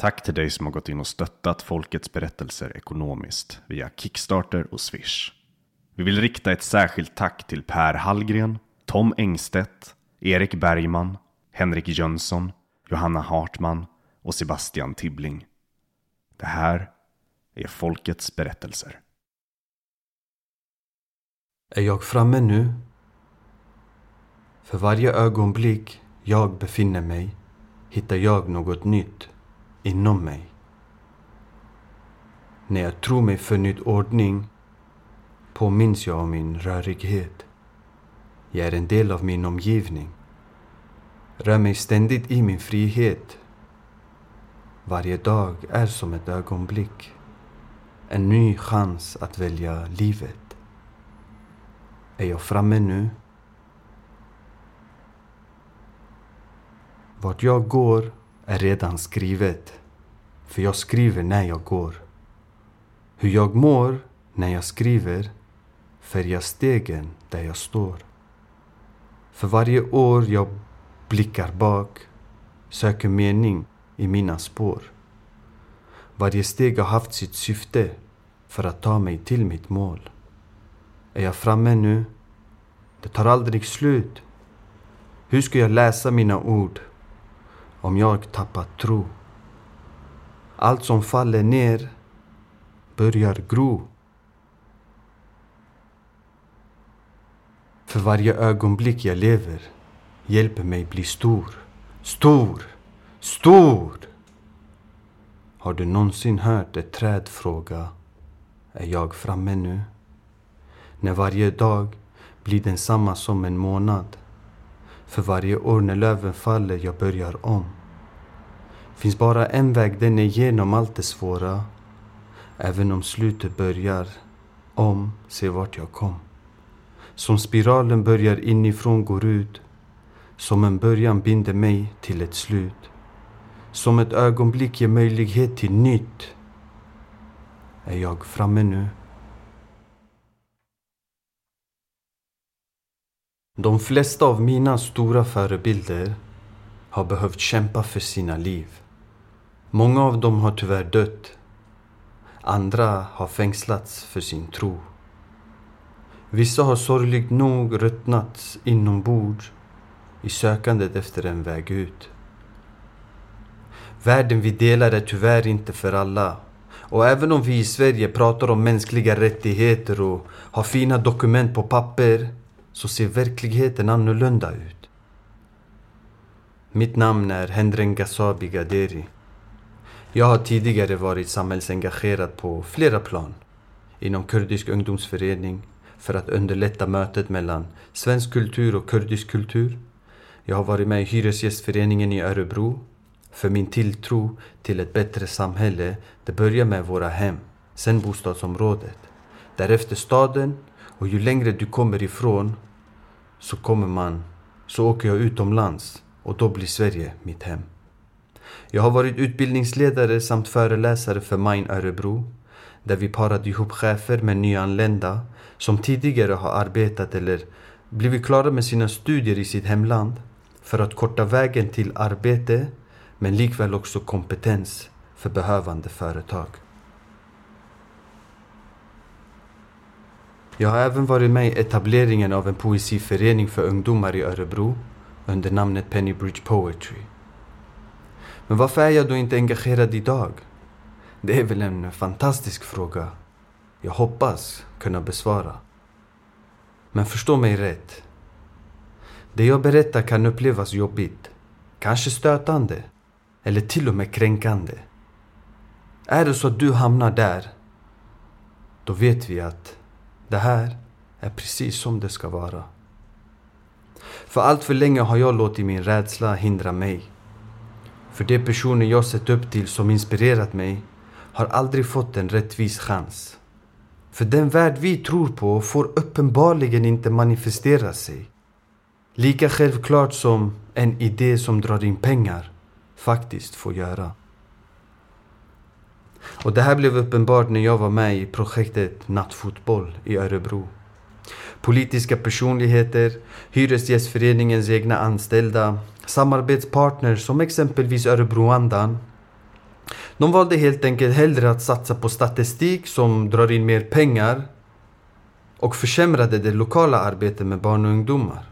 Tack till dig som har gått in och stöttat Folkets berättelser ekonomiskt via Kickstarter och Swish. Vi vill rikta ett särskilt tack till Per Hallgren, Tom Engstedt, Erik Bergman, Henrik Jönsson, Johanna Hartman och Sebastian Tibbling. Det här är Folkets berättelser. Är jag framme nu? För varje ögonblick jag befinner mig hittar jag något nytt inom mig. När jag tror mig funnit ordning påminns jag om min rörighet. Jag är en del av min omgivning. Rör mig ständigt i min frihet. Varje dag är som ett ögonblick. En ny chans att välja livet. Är jag framme nu? Vart jag går är redan skrivet. För jag skriver när jag går. Hur jag mår när jag skriver färgar stegen där jag står. För varje år jag blickar bak söker mening i mina spår. Varje steg har haft sitt syfte för att ta mig till mitt mål. Är jag framme nu? Det tar aldrig slut. Hur ska jag läsa mina ord om jag tappat tro? Allt som faller ner börjar gro. För varje ögonblick jag lever hjälper mig bli stor. Stor! Stor! Har du någonsin hört ett träd fråga Är jag framme nu? När varje dag blir densamma som en månad. För varje år när löven faller jag börjar om. Finns bara en väg, den är genom allt det svåra. Även om slutet börjar om, se vart jag kom. Som spiralen börjar inifrån går ut. Som en början binder mig till ett slut. Som ett ögonblick ger möjlighet till nytt. Är jag framme nu? De flesta av mina stora förebilder har behövt kämpa för sina liv. Många av dem har tyvärr dött. Andra har fängslats för sin tro. Vissa har sorgligt nog ruttnat inombords i sökandet efter en väg ut. Världen vi delar är tyvärr inte för alla. Och även om vi i Sverige pratar om mänskliga rättigheter och har fina dokument på papper så ser verkligheten annorlunda ut. Mitt namn är Hendren Gasabi Gaderi. Jag har tidigare varit samhällsengagerad på flera plan. Inom Kurdisk ungdomsförening för att underlätta mötet mellan svensk kultur och kurdisk kultur. Jag har varit med i Hyresgästföreningen i Örebro. För min tilltro till ett bättre samhälle, det börjar med våra hem, sen bostadsområdet. Därefter staden och ju längre du kommer ifrån så kommer man, så åker jag utomlands och då blir Sverige mitt hem. Jag har varit utbildningsledare samt föreläsare för Mine Örebro där vi parade ihop chefer med nyanlända som tidigare har arbetat eller blivit klara med sina studier i sitt hemland för att korta vägen till arbete men likväl också kompetens för behövande företag. Jag har även varit med i etableringen av en poesiförening för ungdomar i Örebro under namnet Pennybridge Poetry. Men varför är jag då inte engagerad idag? Det är väl en fantastisk fråga. Jag hoppas kunna besvara. Men förstå mig rätt. Det jag berättar kan upplevas jobbigt, kanske stötande eller till och med kränkande. Är det så att du hamnar där, då vet vi att det här är precis som det ska vara. För allt för länge har jag låtit min rädsla hindra mig. För de personer jag sett upp till som inspirerat mig har aldrig fått en rättvis chans. För den värld vi tror på får uppenbarligen inte manifestera sig. Lika självklart som en idé som drar in pengar faktiskt får göra. Och det här blev uppenbart när jag var med i projektet Nattfotboll i Örebro. Politiska personligheter, Hyresgästföreningens egna anställda, samarbetspartners som exempelvis Örebroandan De valde helt enkelt hellre att satsa på statistik som drar in mer pengar och försämrade det lokala arbetet med barn och ungdomar.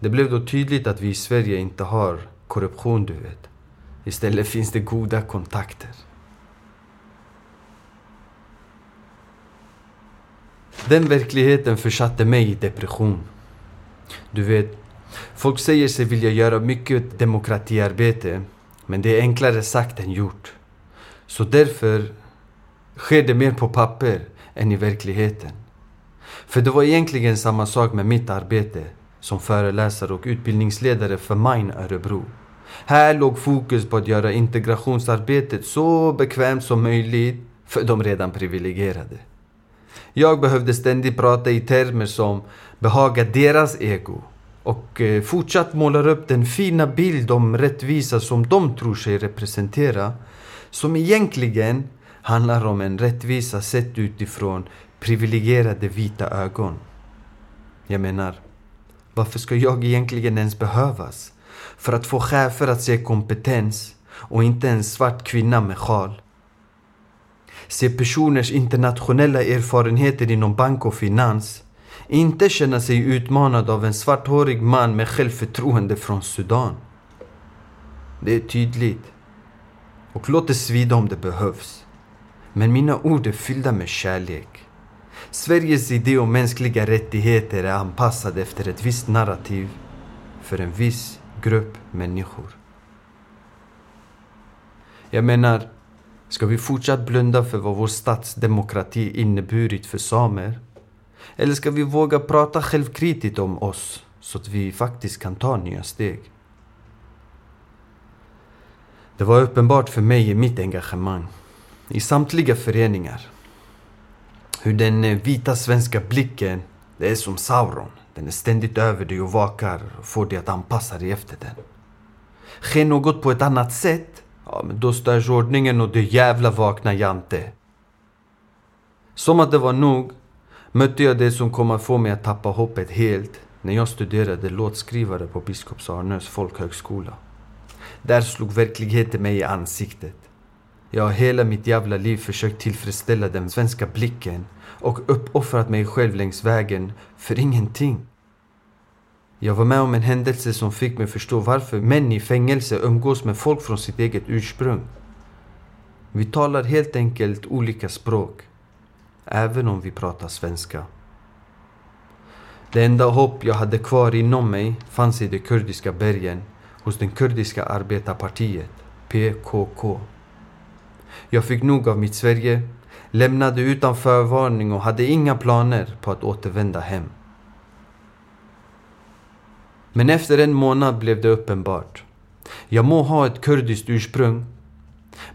Det blev då tydligt att vi i Sverige inte har korruption, du vet. Istället finns det goda kontakter. Den verkligheten försatte mig i depression. Du vet, folk säger sig vilja göra mycket demokratiarbete, men det är enklare sagt än gjort. Så därför sker det mer på papper än i verkligheten. För det var egentligen samma sak med mitt arbete som föreläsare och utbildningsledare för Mine Örebro. Här låg fokus på att göra integrationsarbetet så bekvämt som möjligt för de redan privilegierade. Jag behövde ständigt prata i termer som behagar deras ego och eh, fortsatt målar upp den fina bild om rättvisa som de tror sig representera som egentligen handlar om en rättvisa sett utifrån privilegierade vita ögon. Jag menar, varför ska jag egentligen ens behövas? För att få chefer att se kompetens och inte en svart kvinna med sjal. Se personers internationella erfarenheter inom bank och finans. Inte känna sig utmanad av en svarthårig man med självförtroende från Sudan. Det är tydligt. Och låt det svida om det behövs. Men mina ord är fyllda med kärlek. Sveriges idé om mänskliga rättigheter är anpassad efter ett visst narrativ för en viss grupp människor. Jag menar, ska vi fortsatt blunda för vad vår statsdemokrati inneburit för samer? Eller ska vi våga prata självkritiskt om oss så att vi faktiskt kan ta nya steg? Det var uppenbart för mig i mitt engagemang i samtliga föreningar hur den eh, vita svenska blicken, det är som Sauron. Den är ständigt över dig och vakar och får dig att anpassa dig efter den. Sker något på ett annat sätt, ja men då störs ordningen och det jävla vaknar Jante. Som att det var nog mötte jag det som kom att få mig att tappa hoppet helt när jag studerade låtskrivare på Biskops Arnös folkhögskola. Där slog verkligheten mig i ansiktet. Jag har hela mitt jävla liv försökt tillfredsställa den svenska blicken och uppoffrat mig själv längs vägen för ingenting. Jag var med om en händelse som fick mig förstå varför män i fängelse umgås med folk från sitt eget ursprung. Vi talar helt enkelt olika språk, även om vi pratar svenska. Det enda hopp jag hade kvar inom mig fanns i de kurdiska bergen hos det kurdiska arbetarpartiet, PKK. Jag fick nog av mitt Sverige, lämnade utan förvarning och hade inga planer på att återvända hem. Men efter en månad blev det uppenbart. Jag må ha ett kurdiskt ursprung,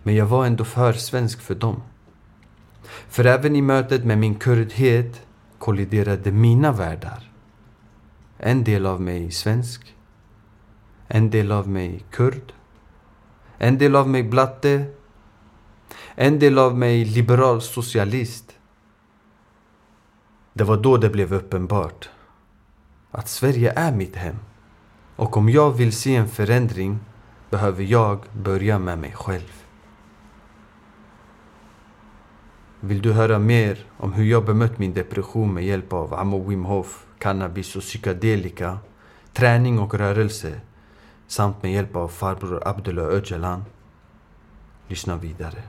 men jag var ändå för svensk för dem. För även i mötet med min kurdhet kolliderade mina världar. En del av mig svensk, en del av mig kurd, en del av mig blatte en del av mig liberal socialist. Det var då det blev uppenbart att Sverige är mitt hem. Och om jag vill se en förändring behöver jag börja med mig själv. Vill du höra mer om hur jag bemött min depression med hjälp av Amo Wim Hof, cannabis och psykedelika, träning och rörelse samt med hjälp av farbror Abdullah Öcalan? Lyssna vidare.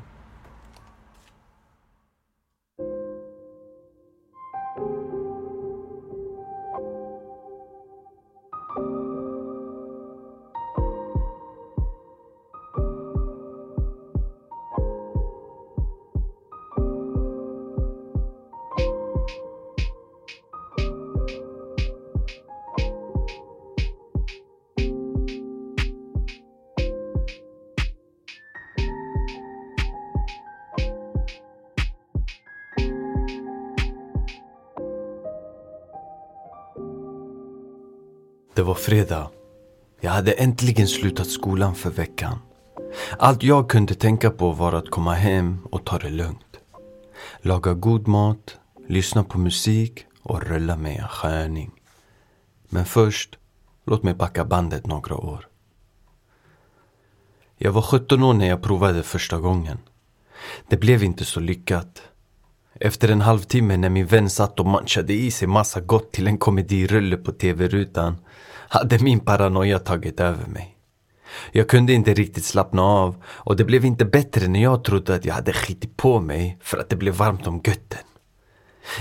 Fredag. Jag hade äntligen slutat skolan för veckan. Allt jag kunde tänka på var att komma hem och ta det lugnt. Laga god mat, lyssna på musik och rulla med en sköning. Men först, låt mig backa bandet några år. Jag var 17 år när jag provade första gången. Det blev inte så lyckat. Efter en halvtimme när min vän satt och manchade i sig massa gott till en komedirulle på tv-rutan hade min paranoia tagit över mig. Jag kunde inte riktigt slappna av och det blev inte bättre när jag trodde att jag hade skitit på mig för att det blev varmt om götten.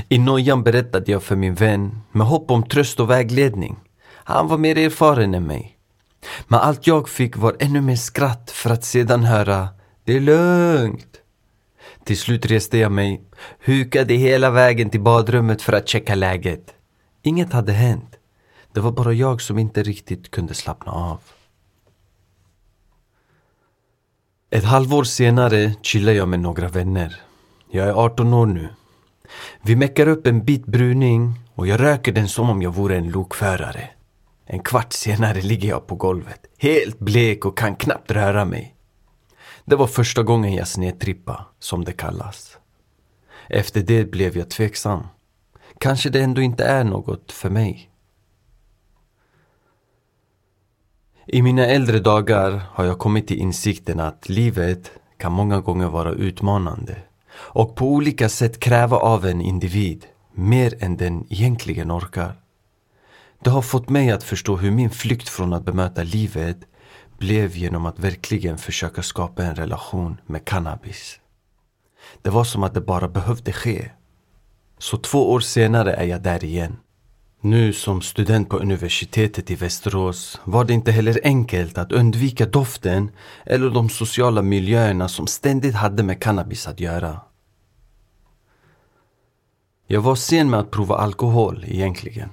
I nojan berättade jag för min vän med hopp om tröst och vägledning. Han var mer erfaren än mig. Men allt jag fick var ännu mer skratt för att sedan höra Det är lugnt. Till slut reste jag mig, hukade hela vägen till badrummet för att checka läget. Inget hade hänt. Det var bara jag som inte riktigt kunde slappna av. Ett halvår senare chillar jag med några vänner. Jag är 18 år nu. Vi meckar upp en bit bruning och jag röker den som om jag vore en lokförare. En kvart senare ligger jag på golvet, helt blek och kan knappt röra mig. Det var första gången jag snedtrippa, som det kallas. Efter det blev jag tveksam. Kanske det ändå inte är något för mig. I mina äldre dagar har jag kommit till insikten att livet kan många gånger vara utmanande och på olika sätt kräva av en individ mer än den egentligen orkar. Det har fått mig att förstå hur min flykt från att bemöta livet blev genom att verkligen försöka skapa en relation med cannabis. Det var som att det bara behövde ske. Så två år senare är jag där igen. Nu som student på universitetet i Västerås var det inte heller enkelt att undvika doften eller de sociala miljöerna som ständigt hade med cannabis att göra. Jag var sen med att prova alkohol egentligen.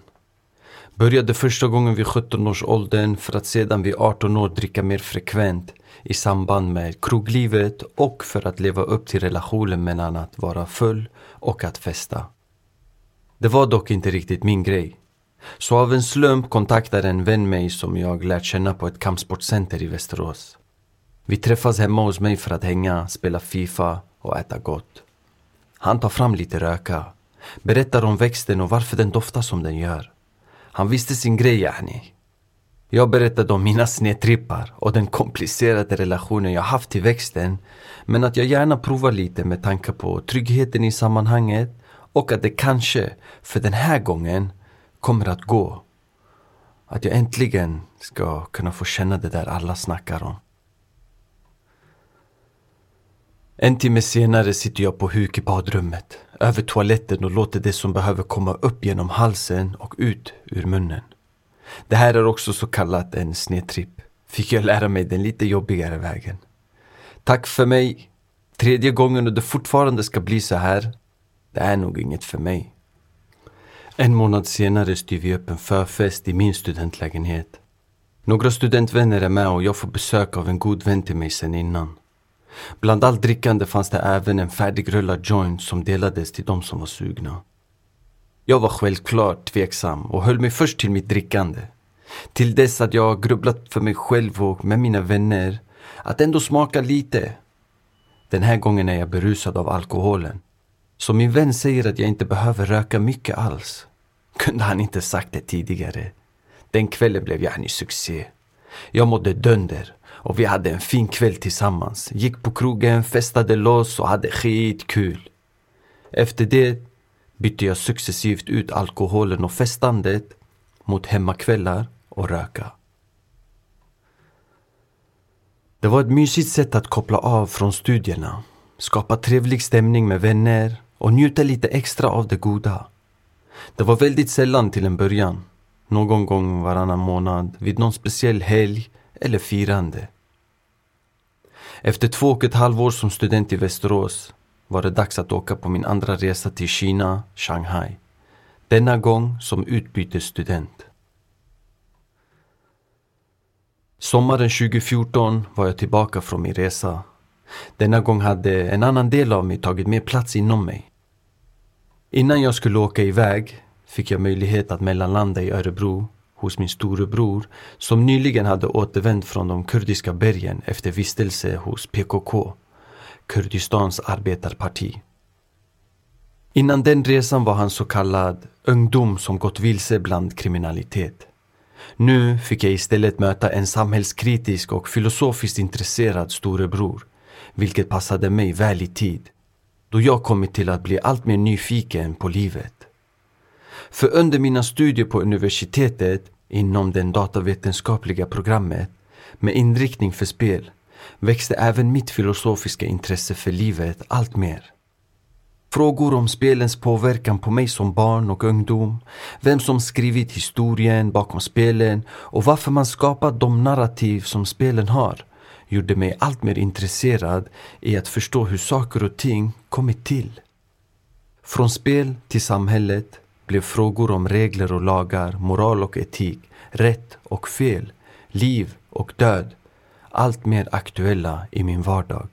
Började första gången vid 17 års åldern för att sedan vid 18 år dricka mer frekvent i samband med kroglivet och för att leva upp till relationen mellan att vara full och att festa. Det var dock inte riktigt min grej. Så av en slump kontaktade en vän mig som jag lärt känna på ett kampsportcenter i Västerås. Vi träffas hemma hos mig för att hänga, spela Fifa och äta gott. Han tar fram lite röka, berättar om växten och varför den doftar som den gör. Han visste sin grej yani. Jag berättade om mina snedtrippar och den komplicerade relationen jag haft till växten men att jag gärna provar lite med tanke på tryggheten i sammanhanget och att det kanske, för den här gången, kommer att gå. Att jag äntligen ska kunna få känna det där alla snackar om. En timme senare sitter jag på huk i badrummet, över toaletten och låter det som behöver komma upp genom halsen och ut ur munnen. Det här är också så kallat en snedtripp. Fick jag lära mig den lite jobbigare vägen. Tack för mig. Tredje gången och det fortfarande ska bli så här. Det är nog inget för mig. En månad senare styr vi upp en förfest i min studentlägenhet. Några studentvänner är med och jag får besök av en god vän till mig sen innan. Bland allt drickande fanns det även en färdigrullad joint som delades till de som var sugna. Jag var självklart tveksam och höll mig först till mitt drickande. Till dess att jag grubblat för mig själv och med mina vänner att ändå smaka lite. Den här gången är jag berusad av alkoholen. Så min vän säger att jag inte behöver röka mycket alls. Kunde han inte sagt det tidigare? Den kvällen blev jag en succé. Jag mådde dönder och vi hade en fin kväll tillsammans. Gick på krogen, festade loss och hade skitkul. Efter det bytte jag successivt ut alkoholen och festandet mot hemmakvällar och röka. Det var ett mysigt sätt att koppla av från studierna, skapa trevlig stämning med vänner och njuta lite extra av det goda. Det var väldigt sällan till en början. Någon gång varannan månad, vid någon speciell helg eller firande. Efter två och ett halvår som student i Västerås var det dags att åka på min andra resa till Kina, Shanghai. Denna gång som utbytesstudent. Sommaren 2014 var jag tillbaka från min resa. Denna gång hade en annan del av mig tagit mer plats inom mig. Innan jag skulle åka iväg fick jag möjlighet att mellanlanda i Örebro hos min storebror som nyligen hade återvänt från de kurdiska bergen efter vistelse hos PKK, Kurdistans arbetarparti. Innan den resan var han så kallad ungdom som gått vilse bland kriminalitet. Nu fick jag istället möta en samhällskritisk och filosofiskt intresserad storebror, vilket passade mig väl i tid, då jag kommit till att bli allt mer nyfiken på livet. För under mina studier på universitetet inom det datavetenskapliga programmet med inriktning för spel växte även mitt filosofiska intresse för livet allt mer. Frågor om spelens påverkan på mig som barn och ungdom, vem som skrivit historien bakom spelen och varför man skapat de narrativ som spelen har gjorde mig allt mer intresserad i att förstå hur saker och ting kommit till. Från spel till samhället blev frågor om regler och lagar, moral och etik, rätt och fel, liv och död allt mer aktuella i min vardag.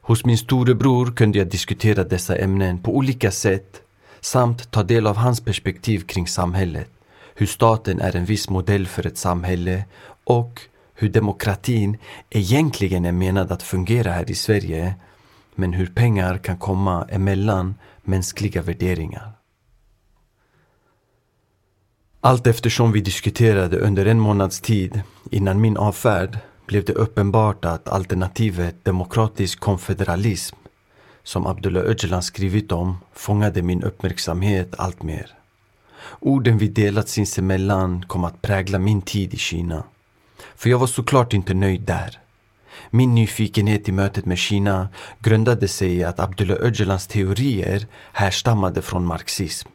Hos min storebror kunde jag diskutera dessa ämnen på olika sätt samt ta del av hans perspektiv kring samhället, hur staten är en viss modell för ett samhälle och hur demokratin egentligen är menad att fungera här i Sverige men hur pengar kan komma emellan mänskliga värderingar. Allt eftersom vi diskuterade under en månads tid innan min avfärd blev det uppenbart att alternativet demokratisk konfederalism som Abdullah Öcalan skrivit om fångade min uppmärksamhet allt mer. Orden vi delat sinsemellan kom att prägla min tid i Kina. För jag var såklart inte nöjd där. Min nyfikenhet i mötet med Kina grundade sig i att Abdullah Öcalans teorier härstammade från marxism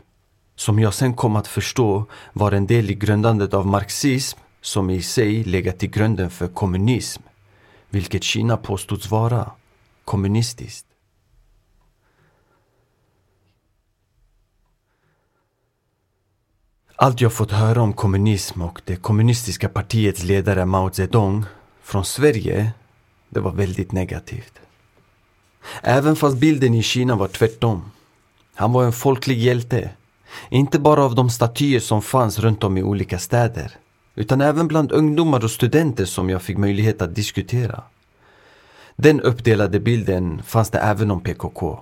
som jag sen kom att förstå var en del i grundandet av marxism som i sig legat till grunden för kommunism, vilket Kina påstods vara kommunistiskt. Allt jag fått höra om kommunism och det kommunistiska partiets ledare Mao Zedong från Sverige, det var väldigt negativt. Även fast bilden i Kina var tvärtom. Han var en folklig hjälte inte bara av de statyer som fanns runt om i olika städer utan även bland ungdomar och studenter som jag fick möjlighet att diskutera. Den uppdelade bilden fanns det även om PKK.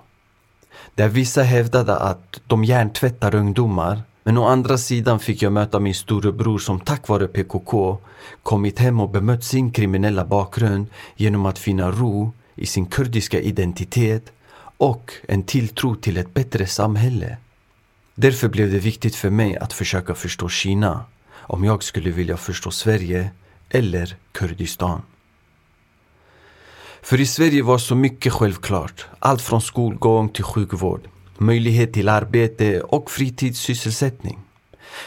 Där vissa hävdade att de hjärntvättar ungdomar men å andra sidan fick jag möta min storebror som tack vare PKK kommit hem och bemött sin kriminella bakgrund genom att finna ro i sin kurdiska identitet och en tilltro till ett bättre samhälle. Därför blev det viktigt för mig att försöka förstå Kina om jag skulle vilja förstå Sverige eller Kurdistan. För i Sverige var så mycket självklart. Allt från skolgång till sjukvård, möjlighet till arbete och fritidssysselsättning.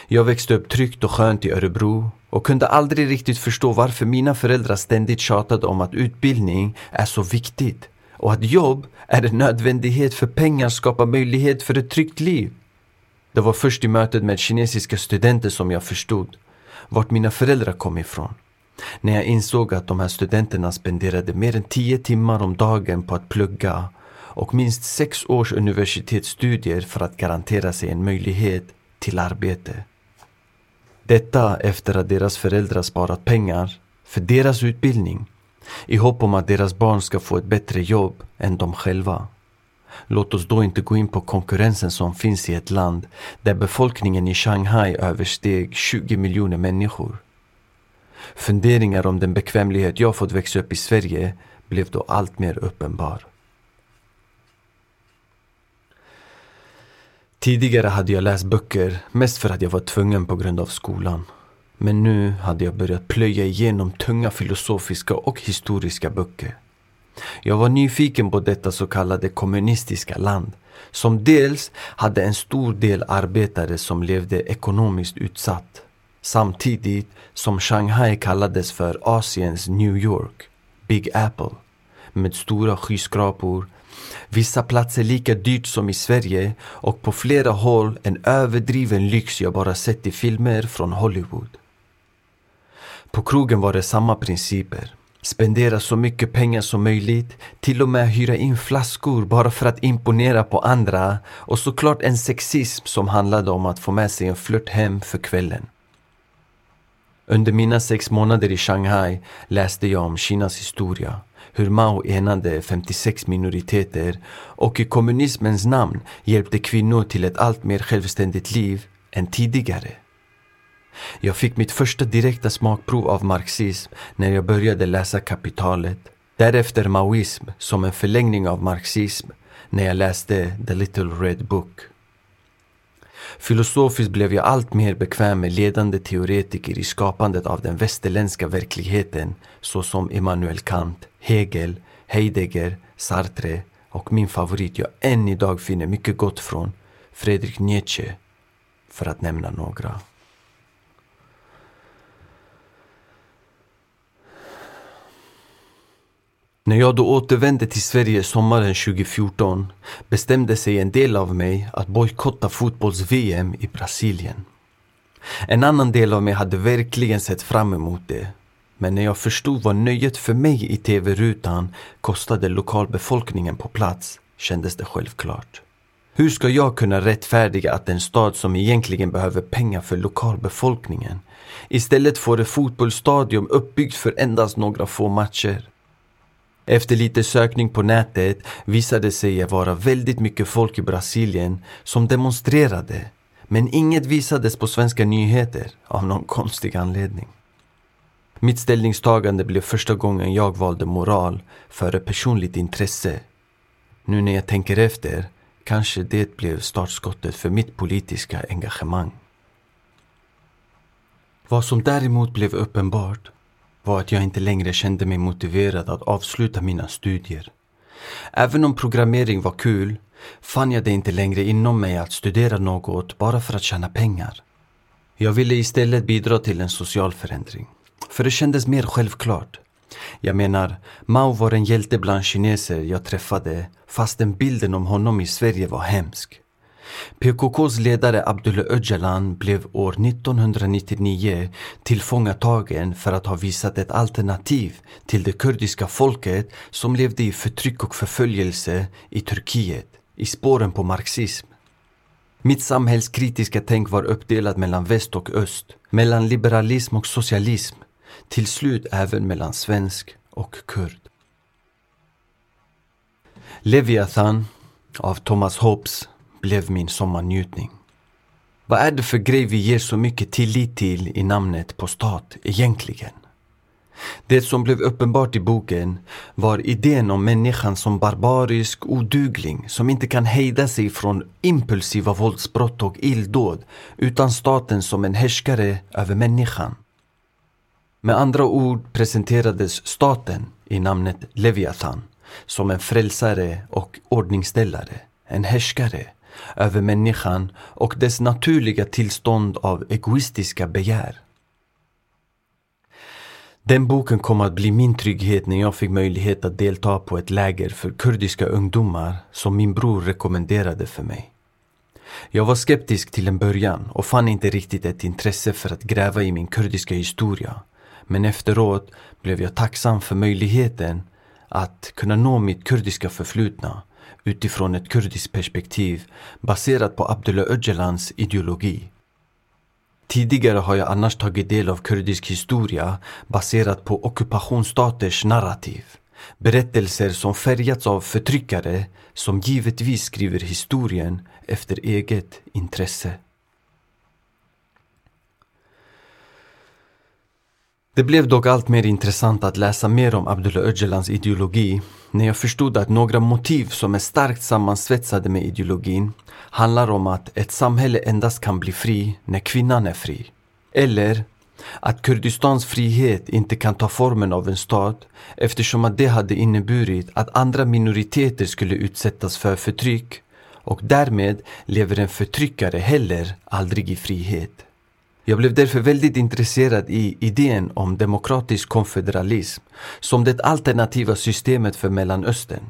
Jag växte upp tryggt och skönt i Örebro och kunde aldrig riktigt förstå varför mina föräldrar ständigt tjatade om att utbildning är så viktigt och att jobb är en nödvändighet för pengar skapar möjlighet för ett tryggt liv. Det var först i mötet med kinesiska studenter som jag förstod vart mina föräldrar kom ifrån. När jag insåg att de här studenterna spenderade mer än tio timmar om dagen på att plugga och minst sex års universitetsstudier för att garantera sig en möjlighet till arbete. Detta efter att deras föräldrar sparat pengar för deras utbildning i hopp om att deras barn ska få ett bättre jobb än de själva. Låt oss då inte gå in på konkurrensen som finns i ett land där befolkningen i Shanghai översteg 20 miljoner människor. Funderingar om den bekvämlighet jag fått växa upp i Sverige blev då allt mer uppenbar. Tidigare hade jag läst böcker mest för att jag var tvungen på grund av skolan. Men nu hade jag börjat plöja igenom tunga filosofiska och historiska böcker. Jag var nyfiken på detta så kallade kommunistiska land som dels hade en stor del arbetare som levde ekonomiskt utsatt samtidigt som Shanghai kallades för Asiens New York, Big Apple med stora skyskrapor Vissa platser lika dyrt som i Sverige och på flera håll en överdriven lyx jag bara sett i filmer från Hollywood. På krogen var det samma principer. Spendera så mycket pengar som möjligt, till och med hyra in flaskor bara för att imponera på andra och såklart en sexism som handlade om att få med sig en flört hem för kvällen. Under mina sex månader i Shanghai läste jag om Kinas historia, hur Mao enade 56 minoriteter och i kommunismens namn hjälpte kvinnor till ett allt mer självständigt liv än tidigare. Jag fick mitt första direkta smakprov av marxism när jag började läsa Kapitalet. Därefter maoism som en förlängning av marxism när jag läste The Little Red Book. Filosofiskt blev jag allt mer bekväm med ledande teoretiker i skapandet av den västerländska verkligheten såsom Immanuel Kant, Hegel, Heidegger, Sartre och min favorit jag än idag finner mycket gott från, Fredrik Nietzsche, för att nämna några. När jag då återvände till Sverige sommaren 2014 bestämde sig en del av mig att bojkotta fotbolls-VM i Brasilien. En annan del av mig hade verkligen sett fram emot det. Men när jag förstod vad nöjet för mig i tv-rutan kostade lokalbefolkningen på plats kändes det självklart. Hur ska jag kunna rättfärdiga att en stad som egentligen behöver pengar för lokalbefolkningen istället får ett fotbollsstadion uppbyggt för endast några få matcher? Efter lite sökning på nätet visade det sig vara väldigt mycket folk i Brasilien som demonstrerade. Men inget visades på svenska nyheter av någon konstig anledning. Mitt ställningstagande blev första gången jag valde moral före personligt intresse. Nu när jag tänker efter kanske det blev startskottet för mitt politiska engagemang. Vad som däremot blev uppenbart var att jag inte längre kände mig motiverad att avsluta mina studier. Även om programmering var kul fann jag det inte längre inom mig att studera något bara för att tjäna pengar. Jag ville istället bidra till en social förändring. För det kändes mer självklart. Jag menar, Mao var en hjälte bland kineser jag träffade fastän bilden om honom i Sverige var hemsk. PKKs ledare Abdullah Öcalan blev år 1999 tillfångatagen för att ha visat ett alternativ till det kurdiska folket som levde i förtryck och förföljelse i Turkiet i spåren på marxism. Mitt samhällskritiska tänk var uppdelat mellan väst och öst, mellan liberalism och socialism, till slut även mellan svensk och kurd. Leviathan av Thomas Hobbes blev min sommarnjutning. Vad är det för grej vi ger så mycket tillit till i namnet på stat egentligen? Det som blev uppenbart i boken var idén om människan som barbarisk odugling som inte kan hejda sig från impulsiva våldsbrott och illdåd utan staten som en härskare över människan. Med andra ord presenterades staten i namnet Leviathan som en frälsare och ordningställare, en härskare över människan och dess naturliga tillstånd av egoistiska begär. Den boken kom att bli min trygghet när jag fick möjlighet att delta på ett läger för kurdiska ungdomar som min bror rekommenderade för mig. Jag var skeptisk till en början och fann inte riktigt ett intresse för att gräva i min kurdiska historia. Men efteråt blev jag tacksam för möjligheten att kunna nå mitt kurdiska förflutna utifrån ett kurdiskt perspektiv baserat på Abdullah Öcalans ideologi. Tidigare har jag annars tagit del av kurdisk historia baserat på ockupationsstaters narrativ. Berättelser som färgats av förtryckare som givetvis skriver historien efter eget intresse. Det blev dock allt mer intressant att läsa mer om Abdullah Öcalans ideologi när jag förstod att några motiv som är starkt sammansvetsade med ideologin handlar om att ett samhälle endast kan bli fri när kvinnan är fri. Eller att Kurdistans frihet inte kan ta formen av en stat eftersom att det hade inneburit att andra minoriteter skulle utsättas för förtryck och därmed lever en förtryckare heller aldrig i frihet. Jag blev därför väldigt intresserad i idén om demokratisk konfederalism som det alternativa systemet för Mellanöstern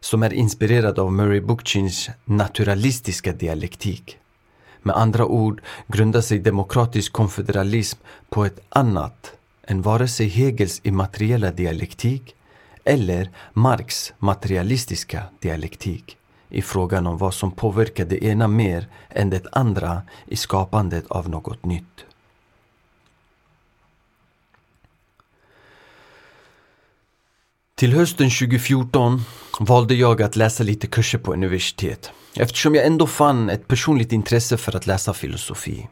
som är inspirerad av Murray Bookchins naturalistiska dialektik. Med andra ord grundar sig demokratisk konfederalism på ett annat än vare sig Hegels immateriella dialektik eller Marx materialistiska dialektik i frågan om vad som påverkar det ena mer än det andra i skapandet av något nytt. Till hösten 2014 valde jag att läsa lite kurser på universitet eftersom jag ändå fann ett personligt intresse för att läsa filosofi.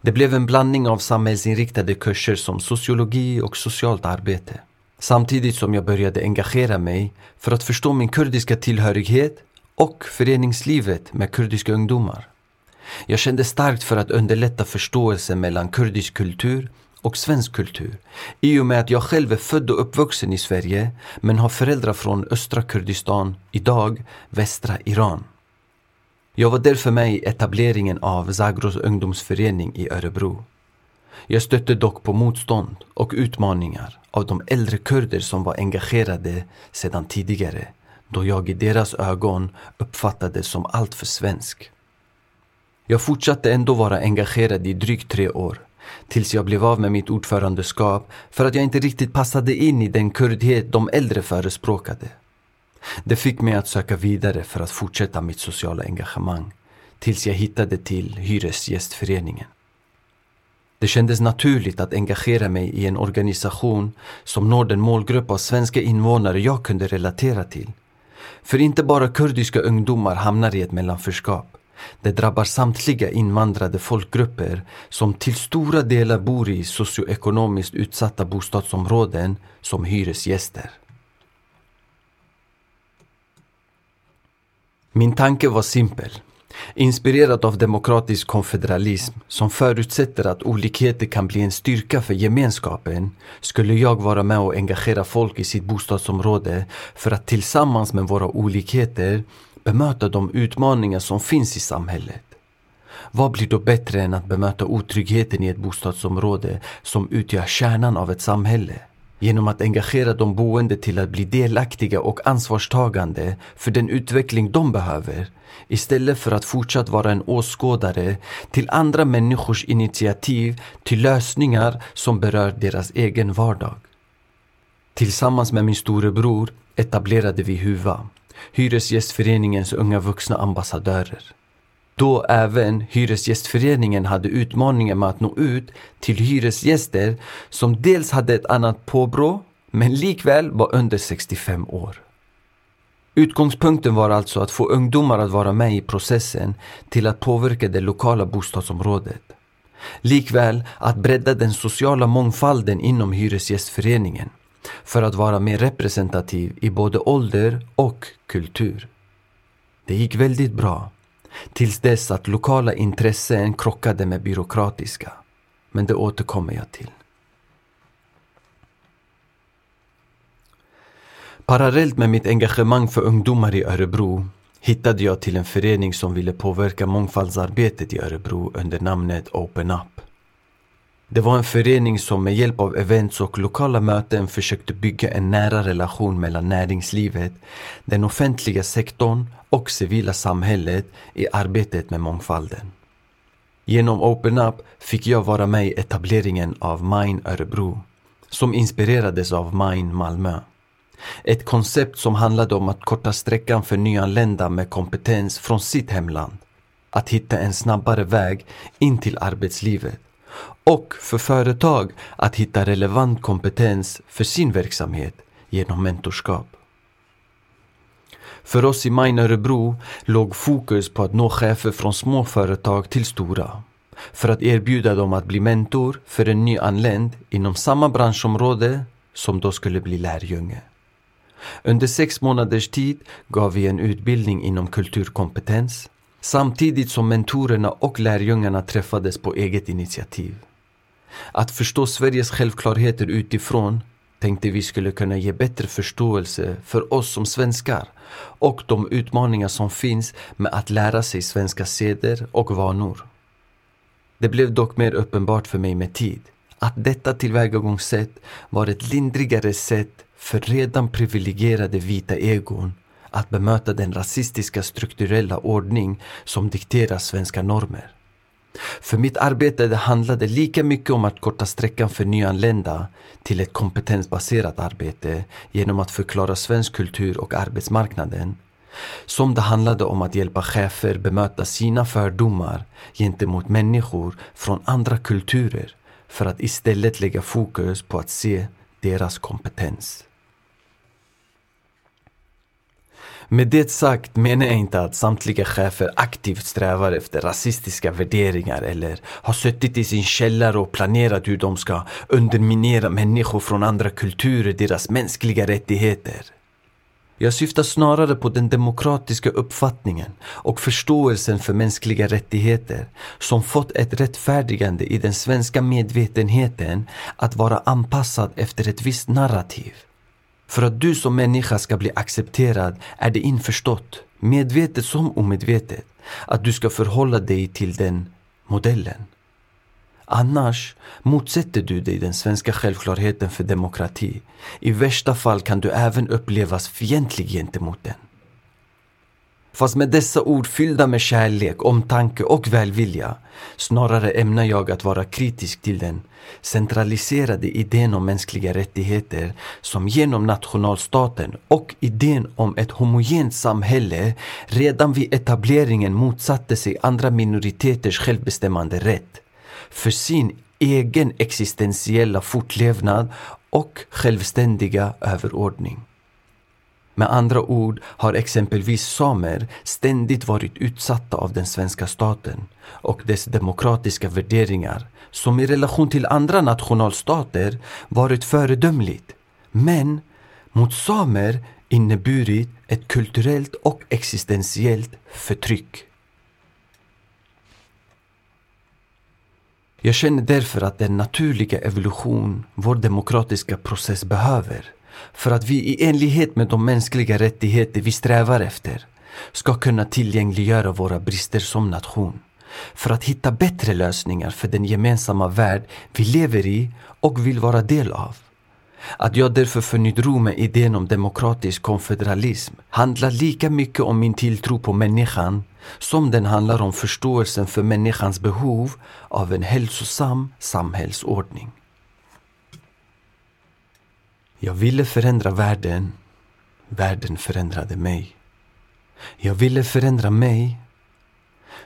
Det blev en blandning av samhällsinriktade kurser som sociologi och socialt arbete. Samtidigt som jag började engagera mig för att förstå min kurdiska tillhörighet och föreningslivet med kurdiska ungdomar. Jag kände starkt för att underlätta förståelsen mellan kurdisk kultur och svensk kultur i och med att jag själv är född och uppvuxen i Sverige men har föräldrar från östra Kurdistan, idag västra Iran. Jag var därför med i etableringen av Zagros ungdomsförening i Örebro. Jag stötte dock på motstånd och utmaningar av de äldre kurder som var engagerade sedan tidigare då jag i deras ögon uppfattades som alltför svensk. Jag fortsatte ändå vara engagerad i drygt tre år tills jag blev av med mitt ordförandeskap för att jag inte riktigt passade in i den kurdhet de äldre förespråkade. Det fick mig att söka vidare för att fortsätta mitt sociala engagemang tills jag hittade till Hyresgästföreningen. Det kändes naturligt att engagera mig i en organisation som når den målgrupp av svenska invånare jag kunde relatera till. För inte bara kurdiska ungdomar hamnar i ett mellanförskap. Det drabbar samtliga invandrade folkgrupper som till stora delar bor i socioekonomiskt utsatta bostadsområden som hyresgäster. Min tanke var simpel. Inspirerad av demokratisk konfederalism som förutsätter att olikheter kan bli en styrka för gemenskapen skulle jag vara med och engagera folk i sitt bostadsområde för att tillsammans med våra olikheter bemöta de utmaningar som finns i samhället. Vad blir då bättre än att bemöta otryggheten i ett bostadsområde som utgör kärnan av ett samhälle? Genom att engagera de boende till att bli delaktiga och ansvarstagande för den utveckling de behöver istället för att fortsatt vara en åskådare till andra människors initiativ till lösningar som berör deras egen vardag. Tillsammans med min storebror etablerade vi HUVA, Hyresgästföreningens unga vuxna ambassadörer. Då även Hyresgästföreningen hade utmaningen med att nå ut till hyresgäster som dels hade ett annat påbrå men likväl var under 65 år. Utgångspunkten var alltså att få ungdomar att vara med i processen till att påverka det lokala bostadsområdet. Likväl att bredda den sociala mångfalden inom Hyresgästföreningen för att vara mer representativ i både ålder och kultur. Det gick väldigt bra tills dess att lokala intressen krockade med byråkratiska. Men det återkommer jag till. Parallellt med mitt engagemang för ungdomar i Örebro hittade jag till en förening som ville påverka mångfaldsarbetet i Örebro under namnet Open Up. Det var en förening som med hjälp av events och lokala möten försökte bygga en nära relation mellan näringslivet, den offentliga sektorn och civila samhället i arbetet med mångfalden. Genom Open Up fick jag vara med i etableringen av Mine Örebro, som inspirerades av Mine Malmö. Ett koncept som handlade om att korta sträckan för nyanlända med kompetens från sitt hemland. Att hitta en snabbare väg in till arbetslivet. Och för företag att hitta relevant kompetens för sin verksamhet genom mentorskap. För oss i Mine Örebro låg fokus på att nå chefer från små företag till stora. För att erbjuda dem att bli mentor för en nyanländ inom samma branschområde som då skulle bli lärjunge. Under sex månaders tid gav vi en utbildning inom kulturkompetens samtidigt som mentorerna och lärjungarna träffades på eget initiativ. Att förstå Sveriges självklarheter utifrån tänkte vi skulle kunna ge bättre förståelse för oss som svenskar och de utmaningar som finns med att lära sig svenska seder och vanor. Det blev dock mer uppenbart för mig med tid att detta tillvägagångssätt var ett lindrigare sätt för redan privilegierade vita egon att bemöta den rasistiska strukturella ordning som dikterar svenska normer. För mitt arbete det handlade lika mycket om att korta sträckan för nyanlända till ett kompetensbaserat arbete genom att förklara svensk kultur och arbetsmarknaden som det handlade om att hjälpa chefer bemöta sina fördomar gentemot människor från andra kulturer för att istället lägga fokus på att se deras kompetens. Med det sagt menar jag inte att samtliga chefer aktivt strävar efter rasistiska värderingar eller har suttit i sin källare och planerat hur de ska underminera människor från andra kulturer, deras mänskliga rättigheter. Jag syftar snarare på den demokratiska uppfattningen och förståelsen för mänskliga rättigheter som fått ett rättfärdigande i den svenska medvetenheten att vara anpassad efter ett visst narrativ. För att du som människa ska bli accepterad är det införstått, medvetet som omedvetet, att du ska förhålla dig till den modellen. Annars motsätter du dig den svenska självklarheten för demokrati. I värsta fall kan du även upplevas fientlig gentemot den. Fast med dessa ord fyllda med kärlek, omtanke och välvilja snarare ämnar jag att vara kritisk till den centraliserade idén om mänskliga rättigheter som genom nationalstaten och idén om ett homogent samhälle redan vid etableringen motsatte sig andra minoriteters självbestämmande rätt för sin egen existentiella fortlevnad och självständiga överordning. Med andra ord har exempelvis samer ständigt varit utsatta av den svenska staten och dess demokratiska värderingar som i relation till andra nationalstater varit föredömligt men mot samer inneburit ett kulturellt och existentiellt förtryck. Jag känner därför att den naturliga evolution vår demokratiska process behöver för att vi i enlighet med de mänskliga rättigheter vi strävar efter ska kunna tillgängliggöra våra brister som nation. För att hitta bättre lösningar för den gemensamma värld vi lever i och vill vara del av. Att jag därför funnit ro med idén om demokratisk konfederalism handlar lika mycket om min tilltro på människan som den handlar om förståelsen för människans behov av en hälsosam samhällsordning. Jag ville förändra världen. Världen förändrade mig. Jag ville förändra mig.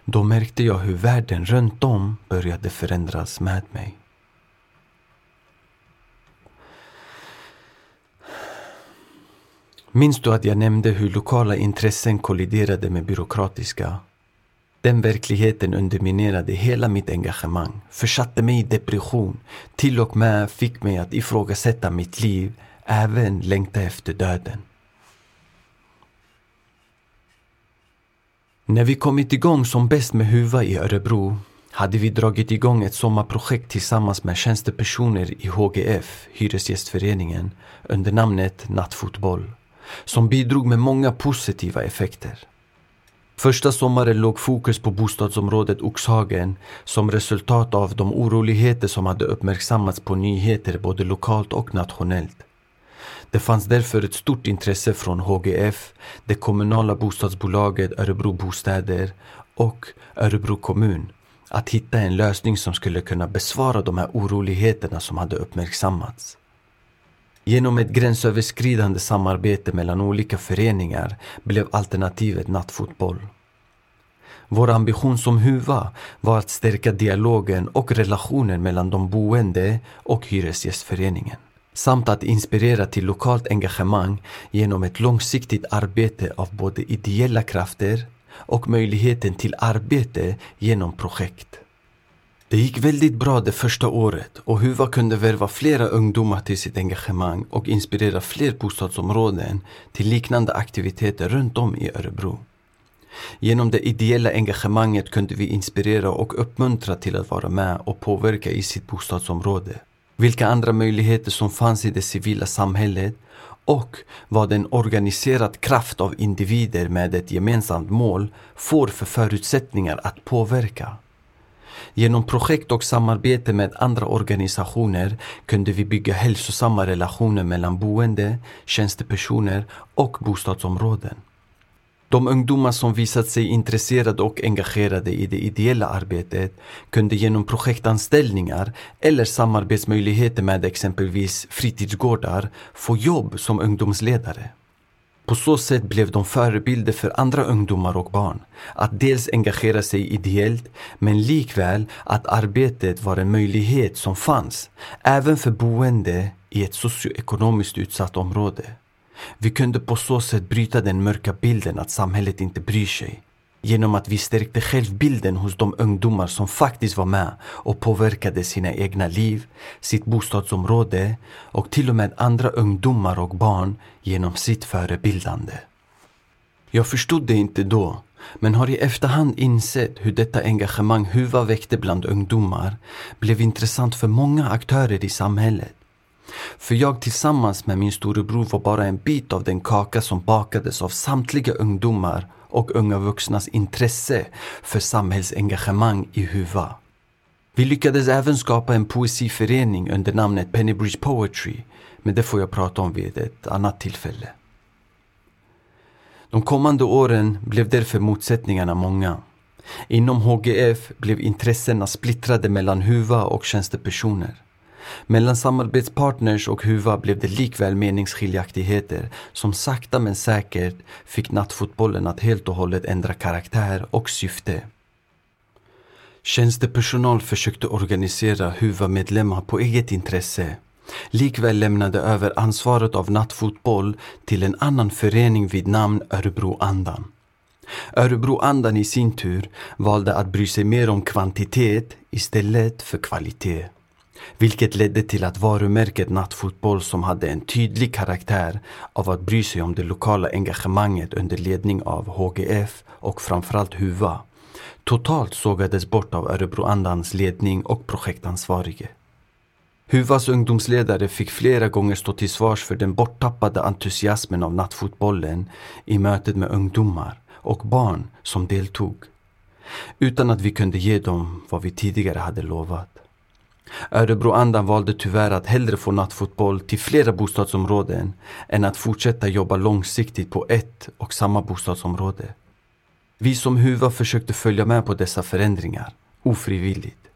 Då märkte jag hur världen runt om började förändras med mig. Minns du att jag nämnde hur lokala intressen kolliderade med byråkratiska? Den verkligheten underminerade hela mitt engagemang, försatte mig i depression, till och med fick mig att ifrågasätta mitt liv, även längta efter döden. När vi kommit igång som bäst med Huva i Örebro hade vi dragit igång ett sommarprojekt tillsammans med tjänstepersoner i HGF, Hyresgästföreningen, under namnet Nattfotboll som bidrog med många positiva effekter. Första sommaren låg fokus på bostadsområdet Oxhagen som resultat av de oroligheter som hade uppmärksammats på nyheter både lokalt och nationellt. Det fanns därför ett stort intresse från HGF, det kommunala bostadsbolaget Örebro Bostäder och Örebro kommun att hitta en lösning som skulle kunna besvara de här oroligheterna som hade uppmärksammats. Genom ett gränsöverskridande samarbete mellan olika föreningar blev alternativet nattfotboll. Vår ambition som huva var att stärka dialogen och relationen mellan de boende och Hyresgästföreningen samt att inspirera till lokalt engagemang genom ett långsiktigt arbete av både ideella krafter och möjligheten till arbete genom projekt. Det gick väldigt bra det första året och Huva kunde värva flera ungdomar till sitt engagemang och inspirera fler bostadsområden till liknande aktiviteter runt om i Örebro. Genom det ideella engagemanget kunde vi inspirera och uppmuntra till att vara med och påverka i sitt bostadsområde. Vilka andra möjligheter som fanns i det civila samhället och vad en organiserad kraft av individer med ett gemensamt mål får för förutsättningar att påverka. Genom projekt och samarbete med andra organisationer kunde vi bygga hälsosamma relationer mellan boende, tjänstepersoner och bostadsområden. De ungdomar som visat sig intresserade och engagerade i det ideella arbetet kunde genom projektanställningar eller samarbetsmöjligheter med exempelvis fritidsgårdar få jobb som ungdomsledare. På så sätt blev de förebilder för andra ungdomar och barn. Att dels engagera sig ideellt, men likväl att arbetet var en möjlighet som fanns, även för boende i ett socioekonomiskt utsatt område. Vi kunde på så sätt bryta den mörka bilden att samhället inte bryr sig. Genom att vi stärkte självbilden hos de ungdomar som faktiskt var med och påverkade sina egna liv, sitt bostadsområde och till och med andra ungdomar och barn genom sitt förebildande. Jag förstod det inte då, men har i efterhand insett hur detta engagemang Huva väckte bland ungdomar blev intressant för många aktörer i samhället. För jag tillsammans med min storebror var bara en bit av den kaka som bakades av samtliga ungdomar och unga vuxnas intresse för samhällsengagemang i Huva. Vi lyckades även skapa en poesiförening under namnet Pennybridge Poetry, men det får jag prata om vid ett annat tillfälle. De kommande åren blev därför motsättningarna många. Inom HGF blev intressena splittrade mellan Huva och tjänstepersoner. Mellan samarbetspartners och Huva blev det likväl meningsskiljaktigheter som sakta men säkert fick nattfotbollen att helt och hållet ändra karaktär och syfte. Tjänstepersonal försökte organisera Huva-medlemmar på eget intresse. Likväl lämnade över ansvaret av nattfotboll till en annan förening vid namn Örebroandan. Örebroandan i sin tur valde att bry sig mer om kvantitet istället för kvalitet. Vilket ledde till att varumärket Nattfotboll som hade en tydlig karaktär av att bry sig om det lokala engagemanget under ledning av HGF och framförallt HUVA totalt sågades bort av Örebroandans ledning och projektansvarige. Huvas ungdomsledare fick flera gånger stå till svars för den borttappade entusiasmen av nattfotbollen i mötet med ungdomar och barn som deltog. Utan att vi kunde ge dem vad vi tidigare hade lovat. Örebroandan valde tyvärr att hellre få nattfotboll till flera bostadsområden än att fortsätta jobba långsiktigt på ett och samma bostadsområde. Vi som Huva försökte följa med på dessa förändringar, ofrivilligt.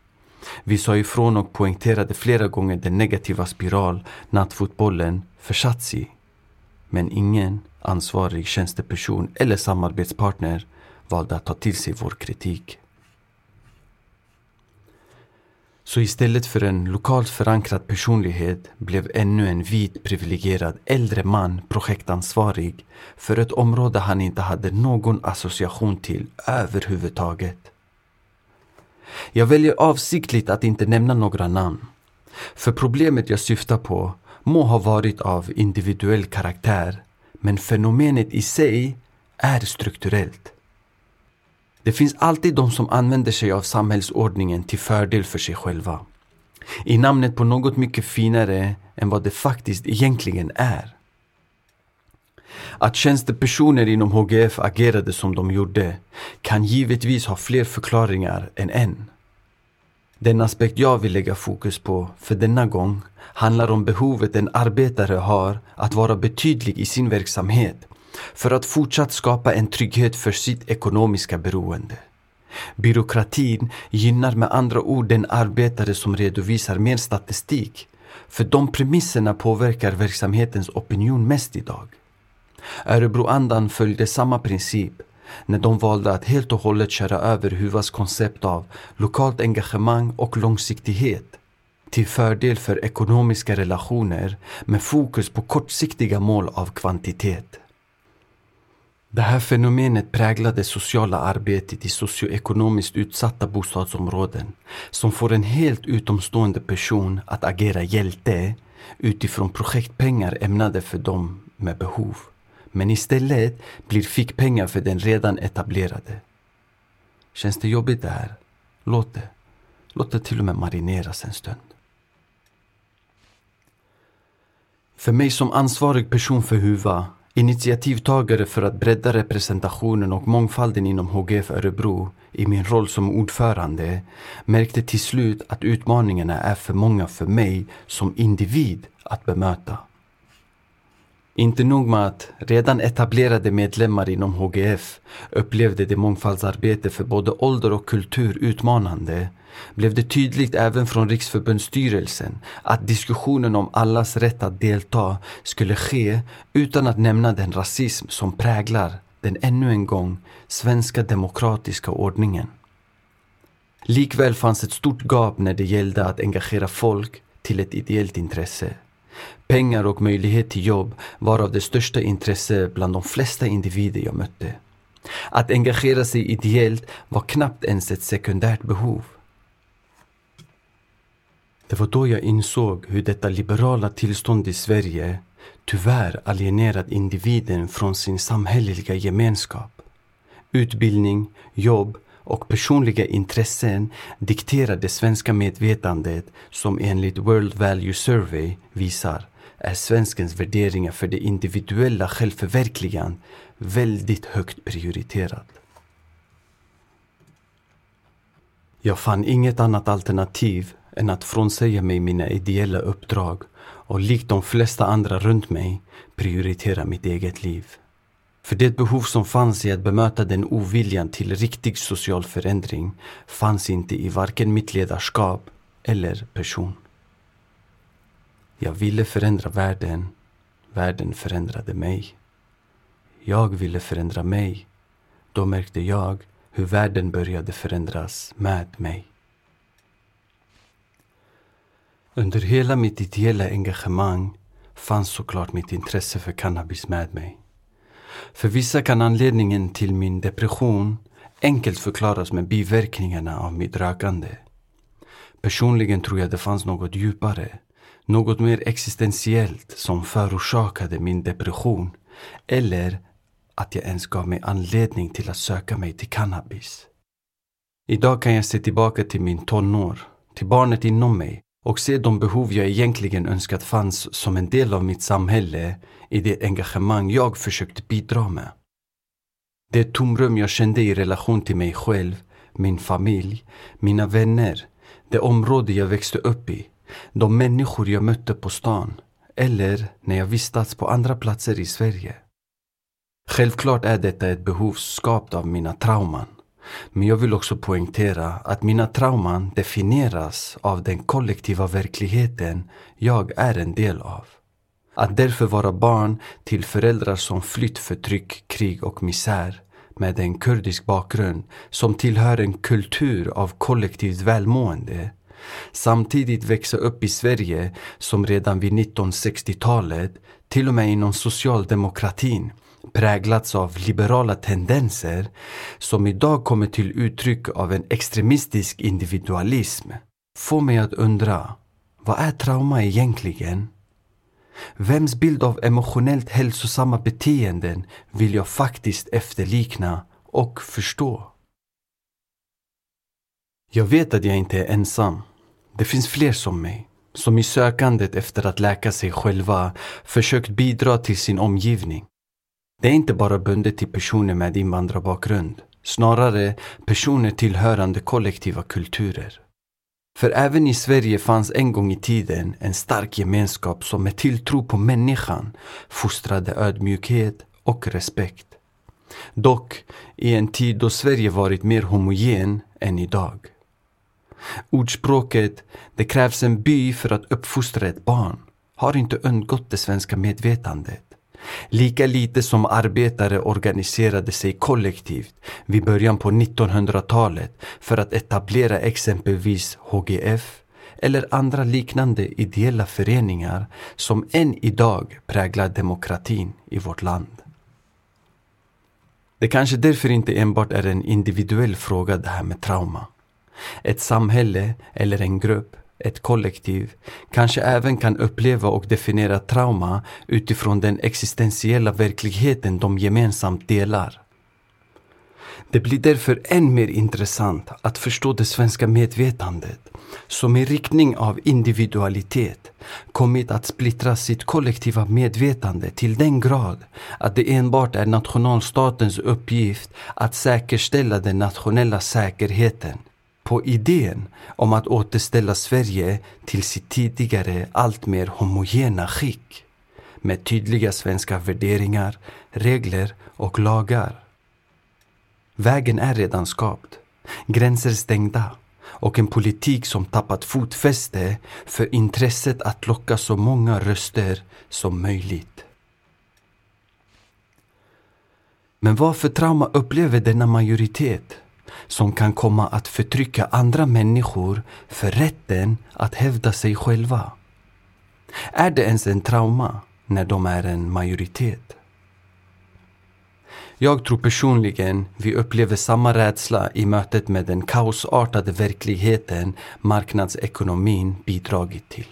Vi sa ifrån och poängterade flera gånger den negativa spiral nattfotbollen försatts i. Men ingen ansvarig tjänsteperson eller samarbetspartner valde att ta till sig vår kritik. Så istället för en lokalt förankrad personlighet blev ännu en vit privilegierad äldre man projektansvarig för ett område han inte hade någon association till överhuvudtaget. Jag väljer avsiktligt att inte nämna några namn. För problemet jag syftar på må ha varit av individuell karaktär men fenomenet i sig är strukturellt. Det finns alltid de som använder sig av samhällsordningen till fördel för sig själva. I namnet på något mycket finare än vad det faktiskt egentligen är. Att tjänstepersoner inom HGF agerade som de gjorde kan givetvis ha fler förklaringar än en. Den aspekt jag vill lägga fokus på för denna gång handlar om behovet en arbetare har att vara betydlig i sin verksamhet för att fortsatt skapa en trygghet för sitt ekonomiska beroende. Byråkratin gynnar med andra ord den arbetare som redovisar mer statistik för de premisserna påverkar verksamhetens opinion mest idag. Örebroandan följde samma princip när de valde att helt och hållet köra över Huvas koncept av lokalt engagemang och långsiktighet till fördel för ekonomiska relationer med fokus på kortsiktiga mål av kvantitet. Det här fenomenet präglar det sociala arbetet i socioekonomiskt utsatta bostadsområden som får en helt utomstående person att agera hjälte utifrån projektpengar ämnade för dem med behov. Men istället blir fickpengar för den redan etablerade. Känns det jobbigt det här? Låt det. Låt det till och med marineras en stund. För mig som ansvarig person för Huva Initiativtagare för att bredda representationen och mångfalden inom HGF Örebro i min roll som ordförande märkte till slut att utmaningarna är för många för mig som individ att bemöta. Inte nog med att redan etablerade medlemmar inom HGF upplevde det mångfaldsarbete för både ålder och kultur utmanande blev det tydligt även från Riksförbundsstyrelsen att diskussionen om allas rätt att delta skulle ske utan att nämna den rasism som präglar den ännu en gång svenska demokratiska ordningen. Likväl fanns ett stort gap när det gällde att engagera folk till ett ideellt intresse. Pengar och möjlighet till jobb var av det största intresse bland de flesta individer jag mötte. Att engagera sig ideellt var knappt ens ett sekundärt behov. Det var då jag insåg hur detta liberala tillstånd i Sverige tyvärr alienerat individen från sin samhälleliga gemenskap. Utbildning, jobb och personliga intressen dikterar det svenska medvetandet som enligt World Value Survey visar är svenskens värderingar för det individuella självförverkligandet väldigt högt prioriterad. Jag fann inget annat alternativ än att frånsäga mig mina ideella uppdrag och likt de flesta andra runt mig prioritera mitt eget liv. För det behov som fanns i att bemöta den oviljan till riktig social förändring fanns inte i varken mitt ledarskap eller person. Jag ville förändra världen. Världen förändrade mig. Jag ville förändra mig. Då märkte jag hur världen började förändras med mig. Under hela mitt ideella engagemang fanns såklart mitt intresse för cannabis med mig. För vissa kan anledningen till min depression enkelt förklaras med biverkningarna av mitt rökande. Personligen tror jag det fanns något djupare, något mer existentiellt som förorsakade min depression eller att jag ens gav mig anledning till att söka mig till cannabis. Idag kan jag se tillbaka till min tonår, till barnet inom mig och se de behov jag egentligen önskat fanns som en del av mitt samhälle i det engagemang jag försökte bidra med. Det tomrum jag kände i relation till mig själv, min familj, mina vänner, det område jag växte upp i, de människor jag mötte på stan eller när jag vistats på andra platser i Sverige. Självklart är detta ett behov skapat av mina trauman. Men jag vill också poängtera att mina trauman definieras av den kollektiva verkligheten jag är en del av. Att därför vara barn till föräldrar som flytt förtryck, krig och misär med en kurdisk bakgrund som tillhör en kultur av kollektivt välmående samtidigt växa upp i Sverige som redan vid 1960-talet till och med inom socialdemokratin präglats av liberala tendenser som idag kommer till uttryck av en extremistisk individualism får mig att undra, vad är trauma egentligen? Vems bild av emotionellt hälsosamma beteenden vill jag faktiskt efterlikna och förstå? Jag vet att jag inte är ensam. Det finns fler som mig, som i sökandet efter att läka sig själva försökt bidra till sin omgivning. Det är inte bara bundet till personer med invandrarbakgrund, snarare personer tillhörande kollektiva kulturer. För även i Sverige fanns en gång i tiden en stark gemenskap som med tilltro på människan fostrade ödmjukhet och respekt. Dock i en tid då Sverige varit mer homogen än idag. Ordspråket ”det krävs en by för att uppfostra ett barn” har inte undgått det svenska medvetandet. Lika lite som arbetare organiserade sig kollektivt vid början på 1900-talet för att etablera exempelvis HGF eller andra liknande ideella föreningar som än idag präglar demokratin i vårt land. Det kanske därför inte enbart är en individuell fråga det här med trauma. Ett samhälle eller en grupp ett kollektiv, kanske även kan uppleva och definiera trauma utifrån den existentiella verkligheten de gemensamt delar. Det blir därför än mer intressant att förstå det svenska medvetandet som i riktning av individualitet kommit att splittra sitt kollektiva medvetande till den grad att det enbart är nationalstatens uppgift att säkerställa den nationella säkerheten på idén om att återställa Sverige till sitt tidigare alltmer homogena skick med tydliga svenska värderingar, regler och lagar. Vägen är redan skapt, gränser stängda och en politik som tappat fotfäste för intresset att locka så många röster som möjligt. Men varför trauma upplever denna majoritet? Som kan komma att förtrycka andra människor för rätten att hävda sig själva. Är det ens en trauma när de är en majoritet? Jag tror personligen vi upplever samma rädsla i mötet med den kaosartade verkligheten marknadsekonomin bidragit till.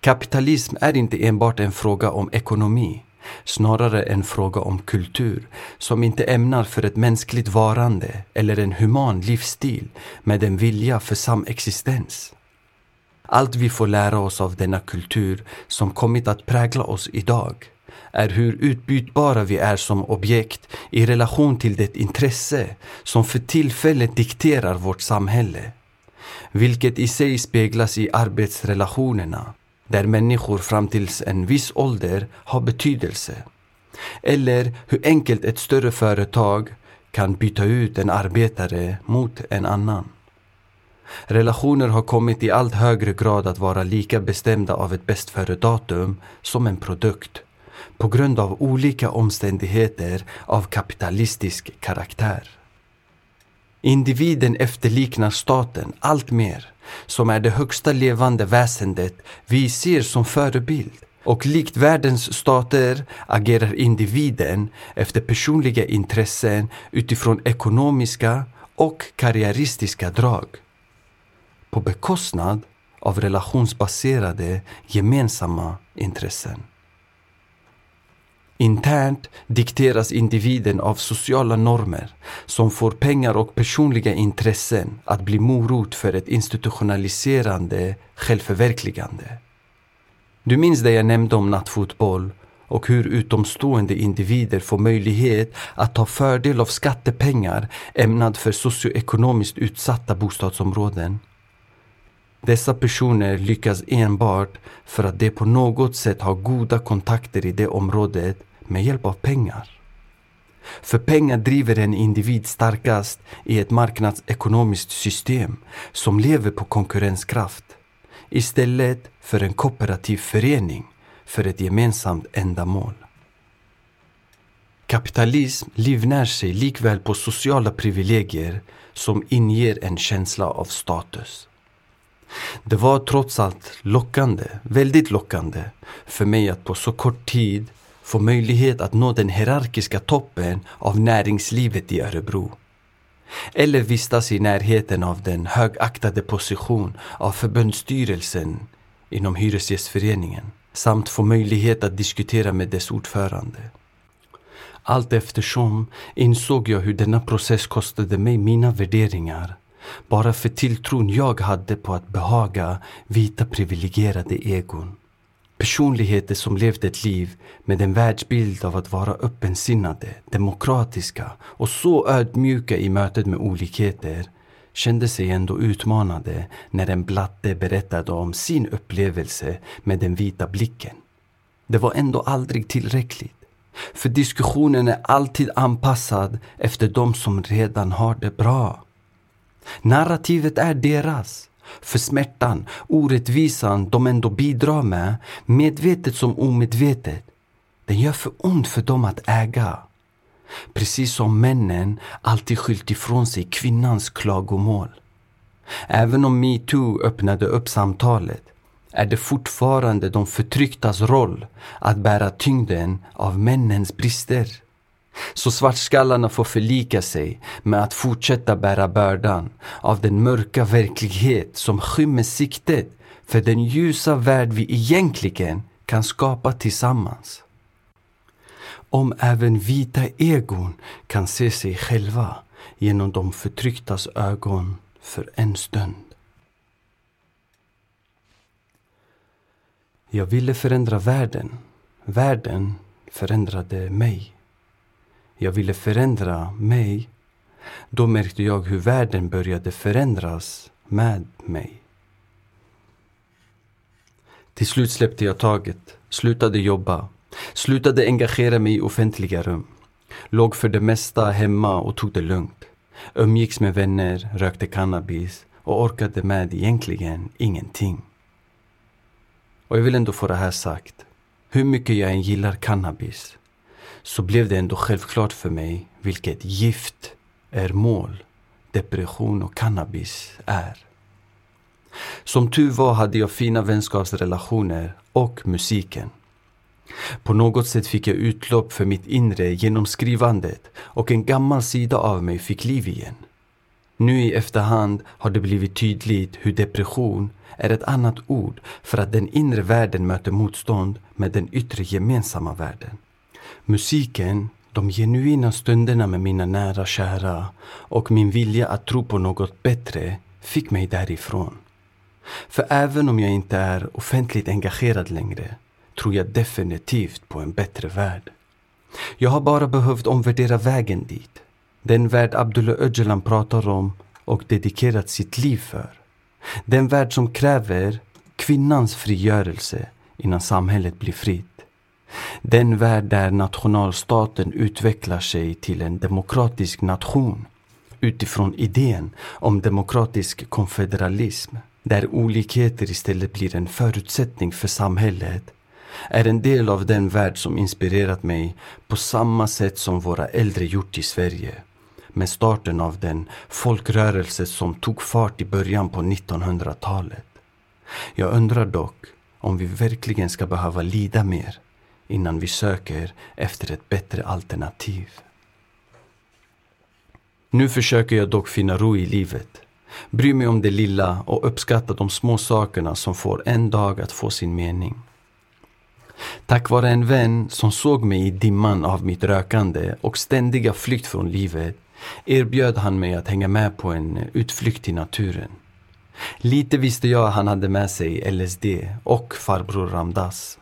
Kapitalism är inte enbart en fråga om ekonomi, snarare en fråga om kultur som inte ämnar för ett mänskligt varande eller en human livsstil med en vilja för samexistens. Allt vi får lära oss av denna kultur som kommit att prägla oss idag är hur utbytbara vi är som objekt i relation till det intresse som för tillfället dikterar vårt samhälle. Vilket i sig speglas i arbetsrelationerna där människor fram till en viss ålder har betydelse. Eller hur enkelt ett större företag kan byta ut en arbetare mot en annan. Relationer har kommit i allt högre grad att vara lika bestämda av ett bäst före-datum som en produkt på grund av olika omständigheter av kapitalistisk karaktär. Individen efterliknar staten allt mer, som är det högsta levande väsendet vi ser som förebild. Och likt världens stater agerar individen efter personliga intressen utifrån ekonomiska och karriäristiska drag. På bekostnad av relationsbaserade gemensamma intressen. Internt dikteras individen av sociala normer som får pengar och personliga intressen att bli morot för ett institutionaliserande självförverkligande. Du minns det jag nämnde om nattfotboll och hur utomstående individer får möjlighet att ta fördel av skattepengar ämnad för socioekonomiskt utsatta bostadsområden. Dessa personer lyckas enbart för att de på något sätt har goda kontakter i det området med hjälp av pengar. För pengar driver en individ starkast i ett marknadsekonomiskt system som lever på konkurrenskraft istället för en kooperativ förening för ett gemensamt ändamål. Kapitalism livnär sig likväl på sociala privilegier som inger en känsla av status. Det var trots allt lockande, väldigt lockande för mig att på så kort tid få möjlighet att nå den hierarkiska toppen av näringslivet i Örebro. Eller vistas i närheten av den högaktade position av förbundsstyrelsen inom Hyresgästföreningen samt få möjlighet att diskutera med dess ordförande. Allt eftersom insåg jag hur denna process kostade mig mina värderingar bara för tilltron jag hade på att behaga vita privilegierade egon. Personligheter som levt ett liv med en världsbild av att vara öppensinnade, demokratiska och så ödmjuka i mötet med olikheter kände sig ändå utmanade när en blatte berättade om sin upplevelse med den vita blicken. Det var ändå aldrig tillräckligt. För diskussionen är alltid anpassad efter de som redan har det bra. Narrativet är deras. För smärtan, orättvisan de ändå bidrar med, medvetet som omedvetet, den gör för ont för dem att äga. Precis som männen alltid skyllt ifrån sig kvinnans klagomål. Även om metoo öppnade upp samtalet är det fortfarande de förtrycktas roll att bära tyngden av männens brister. Så svartskallarna får förlika sig med att fortsätta bära bördan av den mörka verklighet som skymmer siktet för den ljusa värld vi egentligen kan skapa tillsammans. Om även vita egon kan se sig själva genom de förtrycktas ögon för en stund. Jag ville förändra världen. Världen förändrade mig. Jag ville förändra mig. Då märkte jag hur världen började förändras med mig. Till slut släppte jag taget, slutade jobba, slutade engagera mig i offentliga rum. Låg för det mesta hemma och tog det lugnt. Umgicks med vänner, rökte cannabis och orkade med egentligen ingenting. Och jag vill ändå få det här sagt. Hur mycket jag än gillar cannabis så blev det ändå självklart för mig vilket gift är mål, depression och cannabis är. Som tur var hade jag fina vänskapsrelationer och musiken. På något sätt fick jag utlopp för mitt inre genom skrivandet och en gammal sida av mig fick liv igen. Nu i efterhand har det blivit tydligt hur depression är ett annat ord för att den inre världen möter motstånd med den yttre gemensamma världen. Musiken, de genuina stunderna med mina nära och kära och min vilja att tro på något bättre fick mig därifrån. För även om jag inte är offentligt engagerad längre tror jag definitivt på en bättre värld. Jag har bara behövt omvärdera vägen dit. Den värld Abdullah Öcalan pratar om och dedikerat sitt liv för. Den värld som kräver kvinnans frigörelse innan samhället blir fritt. Den värld där nationalstaten utvecklar sig till en demokratisk nation utifrån idén om demokratisk konfederalism där olikheter istället blir en förutsättning för samhället är en del av den värld som inspirerat mig på samma sätt som våra äldre gjort i Sverige med starten av den folkrörelse som tog fart i början på 1900-talet. Jag undrar dock om vi verkligen ska behöva lida mer innan vi söker efter ett bättre alternativ. Nu försöker jag dock finna ro i livet. Bry mig om det lilla och uppskatta de små sakerna som får en dag att få sin mening. Tack vare en vän som såg mig i dimman av mitt rökande och ständiga flykt från livet erbjöd han mig att hänga med på en utflykt till naturen. Lite visste jag att han hade med sig LSD och farbror Ramdas.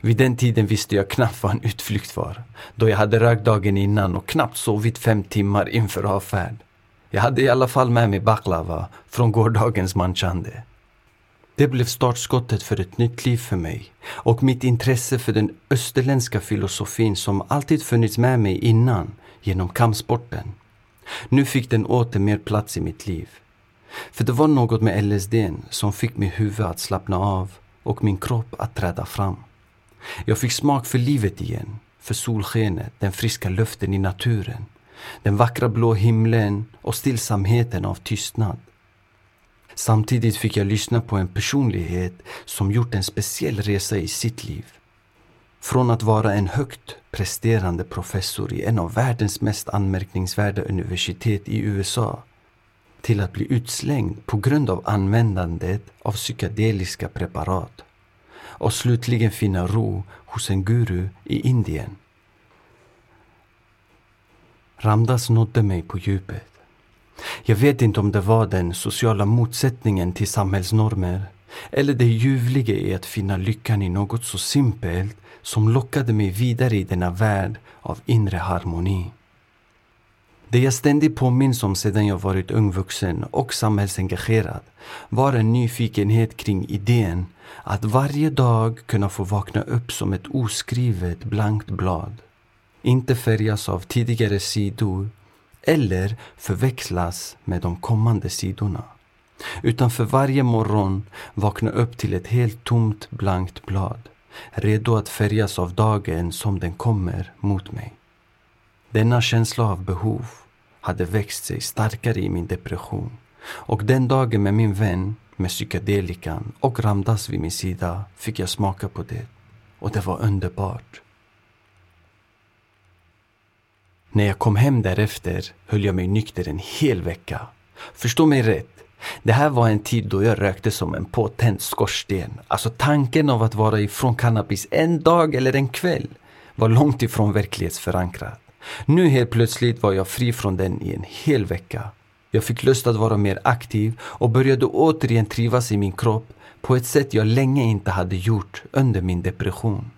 Vid den tiden visste jag knappt vad en utflykt var, då jag hade rökt dagen innan och knappt sovit fem timmar inför avfärd. Jag hade i alla fall med mig baklava från gårdagens manchande. Det blev startskottet för ett nytt liv för mig och mitt intresse för den österländska filosofin som alltid funnits med mig innan genom kampsporten. Nu fick den åter mer plats i mitt liv. För det var något med LSD som fick mitt huvud att slappna av och min kropp att träda fram. Jag fick smak för livet igen, för solskenet, den friska luften i naturen, den vackra blå himlen och stillsamheten av tystnad. Samtidigt fick jag lyssna på en personlighet som gjort en speciell resa i sitt liv. Från att vara en högt presterande professor i en av världens mest anmärkningsvärda universitet i USA till att bli utslängd på grund av användandet av psykedeliska preparat och slutligen finna ro hos en guru i Indien. Ramdas nådde mig på djupet. Jag vet inte om det var den sociala motsättningen till samhällsnormer eller det ljuvliga i att finna lyckan i något så simpelt som lockade mig vidare i denna värld av inre harmoni. Det jag ständigt påminns om sedan jag varit ung vuxen och samhällsengagerad var en nyfikenhet kring idén att varje dag kunna få vakna upp som ett oskrivet blankt blad. Inte färgas av tidigare sidor eller förväxlas med de kommande sidorna. Utan för varje morgon vakna upp till ett helt tomt blankt blad. Redo att färgas av dagen som den kommer mot mig. Denna känsla av behov hade växt sig starkare i min depression. Och den dagen med min vän med psykedelikan och Ramdas vid min sida fick jag smaka på det. Och det var underbart. När jag kom hem därefter höll jag mig nykter en hel vecka. Förstå mig rätt. Det här var en tid då jag rökte som en påtänd skorsten. Alltså tanken av att vara ifrån cannabis en dag eller en kväll var långt ifrån verklighetsförankrad. Nu helt plötsligt var jag fri från den i en hel vecka. Jag fick lust att vara mer aktiv och började återigen trivas i min kropp på ett sätt jag länge inte hade gjort under min depression.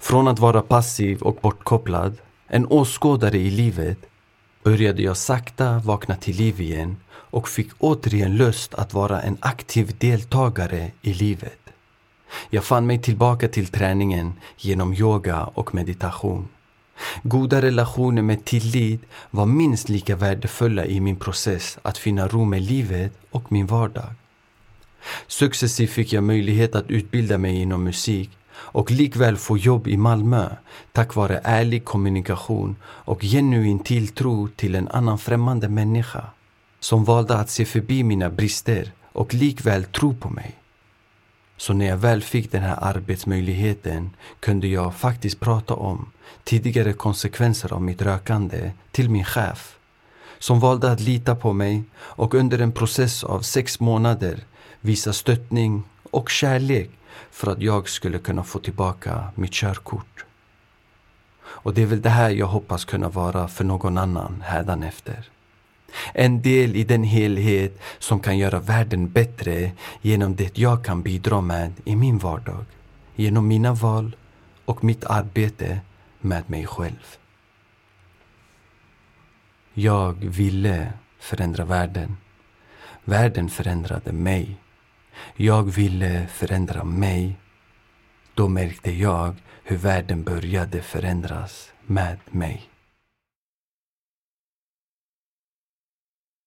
Från att vara passiv och bortkopplad, en åskådare i livet, började jag sakta vakna till liv igen och fick återigen lust att vara en aktiv deltagare i livet. Jag fann mig tillbaka till träningen genom yoga och meditation. Goda relationer med tillit var minst lika värdefulla i min process att finna ro med livet och min vardag. Successivt fick jag möjlighet att utbilda mig inom musik och likväl få jobb i Malmö tack vare ärlig kommunikation och genuin tilltro till en annan främmande människa som valde att se förbi mina brister och likväl tro på mig. Så när jag väl fick den här arbetsmöjligheten kunde jag faktiskt prata om tidigare konsekvenser av mitt rökande till min chef som valde att lita på mig och under en process av sex månader visa stöttning och kärlek för att jag skulle kunna få tillbaka mitt körkort. Och det är väl det här jag hoppas kunna vara för någon annan hädanefter. En del i den helhet som kan göra världen bättre genom det jag kan bidra med i min vardag. Genom mina val och mitt arbete med mig själv. Jag ville förändra världen. Världen förändrade mig. Jag ville förändra mig. Då märkte jag hur världen började förändras med mig.